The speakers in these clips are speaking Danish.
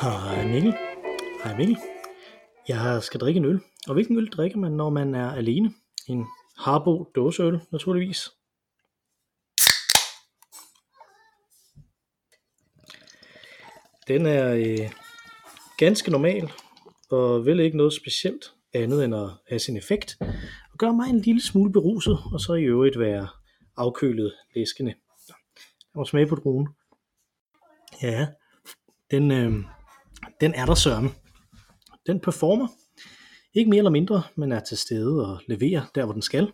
Hej Mikkel. Hej Mikkel. Jeg skal drikke en øl. Og hvilken øl drikker man, når man er alene? En Harbo dåseøl, naturligvis. Den er øh, ganske normal, og vel ikke noget specielt andet end at have sin effekt, og gøre mig en lille smule beruset, og så i øvrigt være afkølet læskende. Jeg må smage på druen. Ja, den, øh, den er der sørme. Den performer. Ikke mere eller mindre, men er til stede og leverer der, hvor den skal.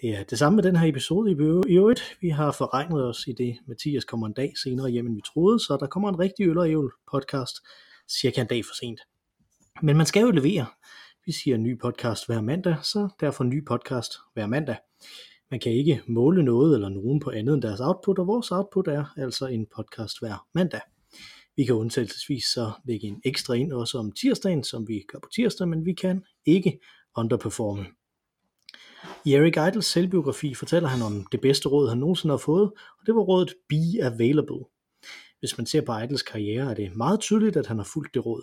Det er det samme med den her episode i øvrigt. Vi har forregnet os i det, Mathias kommer en dag senere hjem, end vi troede, så der kommer en rigtig øl og ævl podcast cirka en dag for sent. Men man skal jo levere. Vi siger ny podcast hver mandag, så derfor ny podcast hver mandag. Man kan ikke måle noget eller nogen på andet end deres output, og vores output er altså en podcast hver mandag. Vi kan undtagelsesvis så lægge en ekstra ind også om tirsdagen, som vi gør på tirsdag, men vi kan ikke underperforme. I Eric Idles selvbiografi fortæller han om det bedste råd, han nogensinde har fået, og det var rådet Be Available. Hvis man ser på Idles karriere, er det meget tydeligt, at han har fulgt det råd.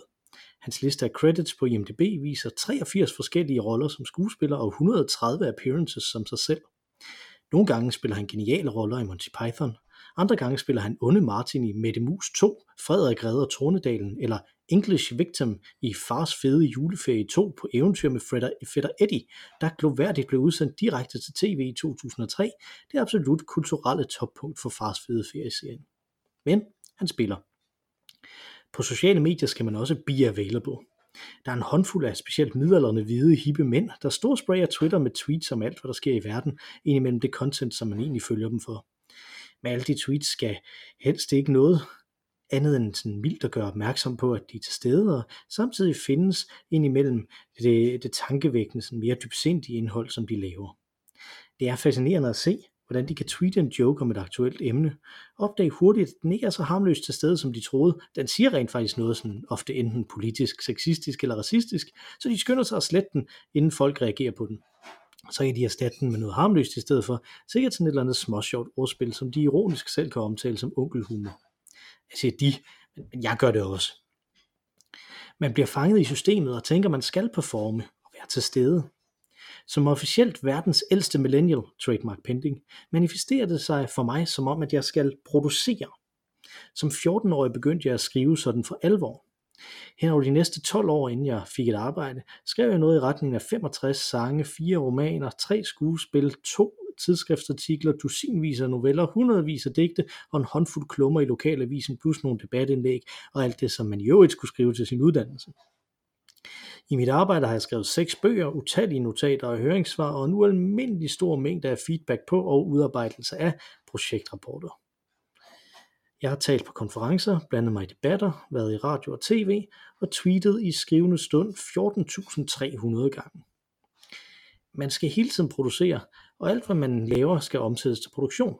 Hans liste af credits på IMDb viser 83 forskellige roller som skuespiller og 130 appearances som sig selv. Nogle gange spiller han geniale roller i Monty Python, andre gange spiller han onde Martin i Mette Mus 2, Frederik Redder Tornedalen eller English Victim i Fars fede juleferie 2 på eventyr med Fætter Eddie, der gloværdigt blev udsendt direkte til tv i 2003. Det er absolut kulturelle toppunkt for Fars fede ferieserien. Men han spiller. På sociale medier skal man også be available. Der er en håndfuld af specielt midalderne hvide, hippe mænd, der storsprayer Twitter med tweets om alt, hvad der sker i verden, indimellem det content, som man egentlig følger dem for med alle de tweets skal helst ikke noget andet end sådan mildt at gøre opmærksom på, at de er til stede, og samtidig findes indimellem det, det tankevækkende, sådan mere dybsindige indhold, som de laver. Det er fascinerende at se, hvordan de kan tweete en joke om et aktuelt emne, opdage hurtigt, at den ikke er så harmløst til stede, som de troede. Den siger rent faktisk noget sådan ofte enten politisk, sexistisk eller racistisk, så de skynder sig at slette den, inden folk reagerer på den. Så kan de erstatte den med noget harmløst i stedet for, sikkert sådan et eller andet småsjovt ordspil, som de ironisk selv kan omtale som onkelhumor. Jeg siger de, men jeg gør det også. Man bliver fanget i systemet og tænker, man skal performe og være til stede. Som officielt verdens ældste millennial, trademark pending, manifesterer det sig for mig som om, at jeg skal producere. Som 14-årig begyndte jeg at skrive sådan for alvor. Hen over de næste 12 år, inden jeg fik et arbejde, skrev jeg noget i retning af 65 sange, fire romaner, tre skuespil, to tidsskriftsartikler, dusinvis af noveller, hundredvis af digte og en håndfuld klummer i lokalavisen, plus nogle debatindlæg og alt det, som man i øvrigt skulle skrive til sin uddannelse. I mit arbejde har jeg skrevet seks bøger, utallige notater og høringssvar og en ualmindelig stor mængde af feedback på og udarbejdelse af projektrapporter. Jeg har talt på konferencer, blandet mig i debatter, været i radio og tv og tweetet i skrivende stund 14.300 gange. Man skal hele tiden producere, og alt hvad man laver skal omsættes til produktion.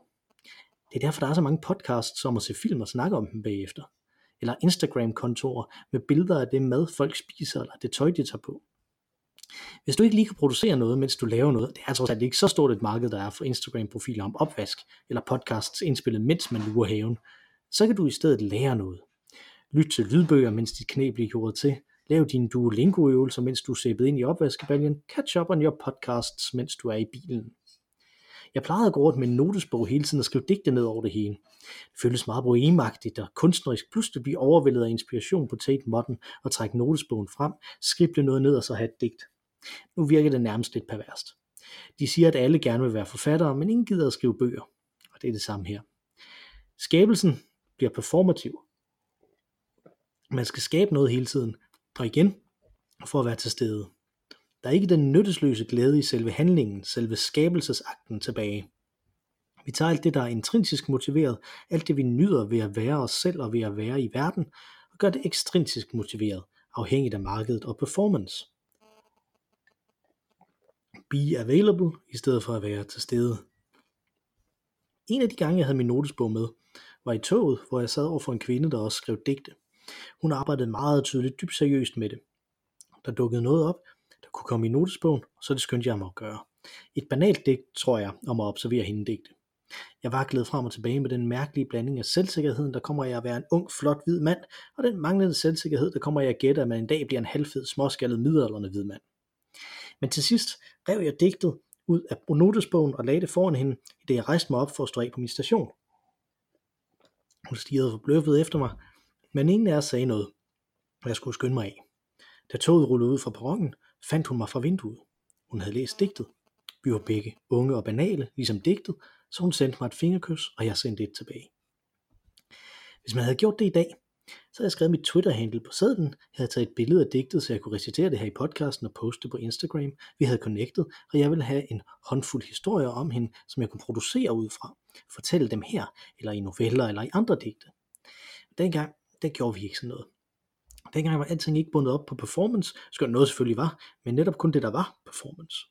Det er derfor, der er så mange podcasts som at se film og snakke om dem bagefter. Eller Instagram-kontorer med billeder af det mad, folk spiser, eller det tøj, de tager på. Hvis du ikke lige kan producere noget, mens du laver noget, det er trods alt ikke så stort et marked, der er for Instagram-profiler om opvask, eller podcasts indspillet, mens man lurer haven, så kan du i stedet lære noget. Lyt til lydbøger, mens dit knæ bliver gjort til. Lav dine Duolingo-øvelser, mens du sæbet ind i opvaskebaljen. Catch up on your podcasts, mens du er i bilen. Jeg plejede at gå rundt med en notesbog hele tiden og skrive digte ned over det hele. Det føltes meget boemagtigt og kunstnerisk pludselig blive overvældet af inspiration på Tate Modern og trække notesbogen frem, skrible noget ned og så have et digt. Nu virker det nærmest lidt perverst. De siger, at alle gerne vil være forfattere, men ingen gider at skrive bøger. Og det er det samme her. Skabelsen bliver performativ. Man skal skabe noget hele tiden, og igen, for at være til stede. Der er ikke den nyttesløse glæde i selve handlingen, selve skabelsesakten tilbage. Vi tager alt det, der er intrinsisk motiveret, alt det vi nyder ved at være os selv og ved at være i verden, og gør det ekstrinsisk motiveret, afhængigt af markedet og performance. Be available i stedet for at være til stede. En af de gange, jeg havde min notesbog med, var i toget, hvor jeg sad over for en kvinde, der også skrev digte. Hun arbejdede meget tydeligt dybt seriøst med det. Der dukkede noget op, der kunne komme i notesbogen, så det skyndte jeg mig at gøre. Et banalt digt, tror jeg, om at observere hende digte. Jeg var glædet frem og tilbage med den mærkelige blanding af selvsikkerheden, der kommer jeg at være en ung, flot hvid mand, og den manglende selvsikkerhed, der kommer jeg at gætte, at man en dag bliver en halvfed, småskaldet, midalderne hvid mand. Men til sidst rev jeg digtet ud af notesbogen og lagde det foran hende, i det jeg rejste mig op for at stå af på min station. Hun stirrede forbløffet efter mig, men ingen af os sagde noget, og jeg skulle skynde mig af. Da toget rullede ud fra perronen, fandt hun mig fra vinduet. Hun havde læst digtet. Vi var begge unge og banale, ligesom digtet, så hun sendte mig et fingerkys, og jeg sendte et tilbage. Hvis man havde gjort det i dag, så havde jeg skrevet mit Twitter-handle på sædlen, jeg havde taget et billede af digtet, så jeg kunne recitere det her i podcasten og poste på Instagram. Vi havde connectet, og jeg ville have en håndfuld historier om hende, som jeg kunne producere ud fra. Fortælle dem her, eller i noveller, eller i andre digte. Dengang, der gjorde vi ikke sådan noget. Dengang var alting ikke bundet op på performance, skønt noget selvfølgelig var, men netop kun det der var performance.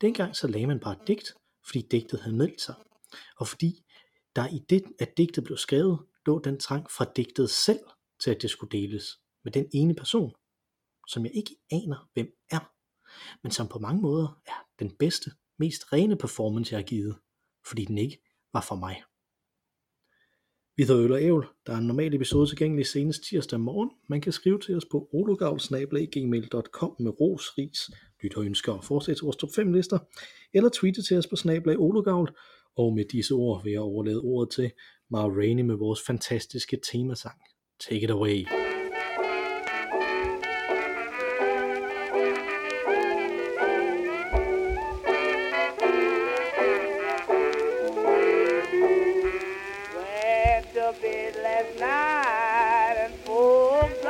Dengang så lagde man bare et digt, fordi digtet havde meldt sig, og fordi der i det, at digtet blev skrevet, lå den trang fra digtet selv til at det skulle deles med den ene person, som jeg ikke aner hvem er, men som på mange måder er den bedste, mest rene performance jeg har givet, fordi den ikke var for mig. Vi hedder Øl og Ævl. Der er en normal episode tilgængelig senest tirsdag morgen. Man kan skrive til os på olugavl.gmail.com med ros, ris, lytter ønsker og forslag til vores top 5 lister, eller tweete til os på snablag olugavl, Og med disse ord vil jeg overlade ordet til Mara Rainey med vores fantastiske temasang. Take it away. Last night and folks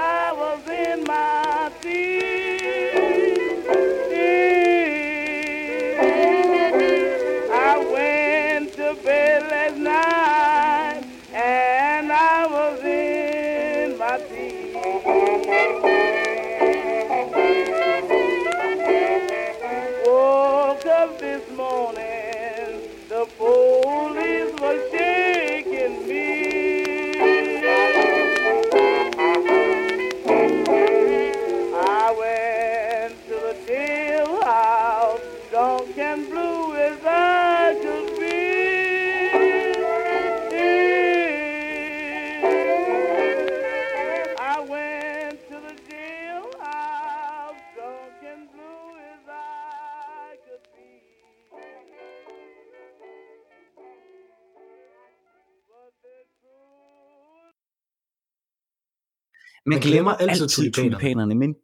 Man Man glemmer glemmer altid altid tulipanerne. tulipanerne, men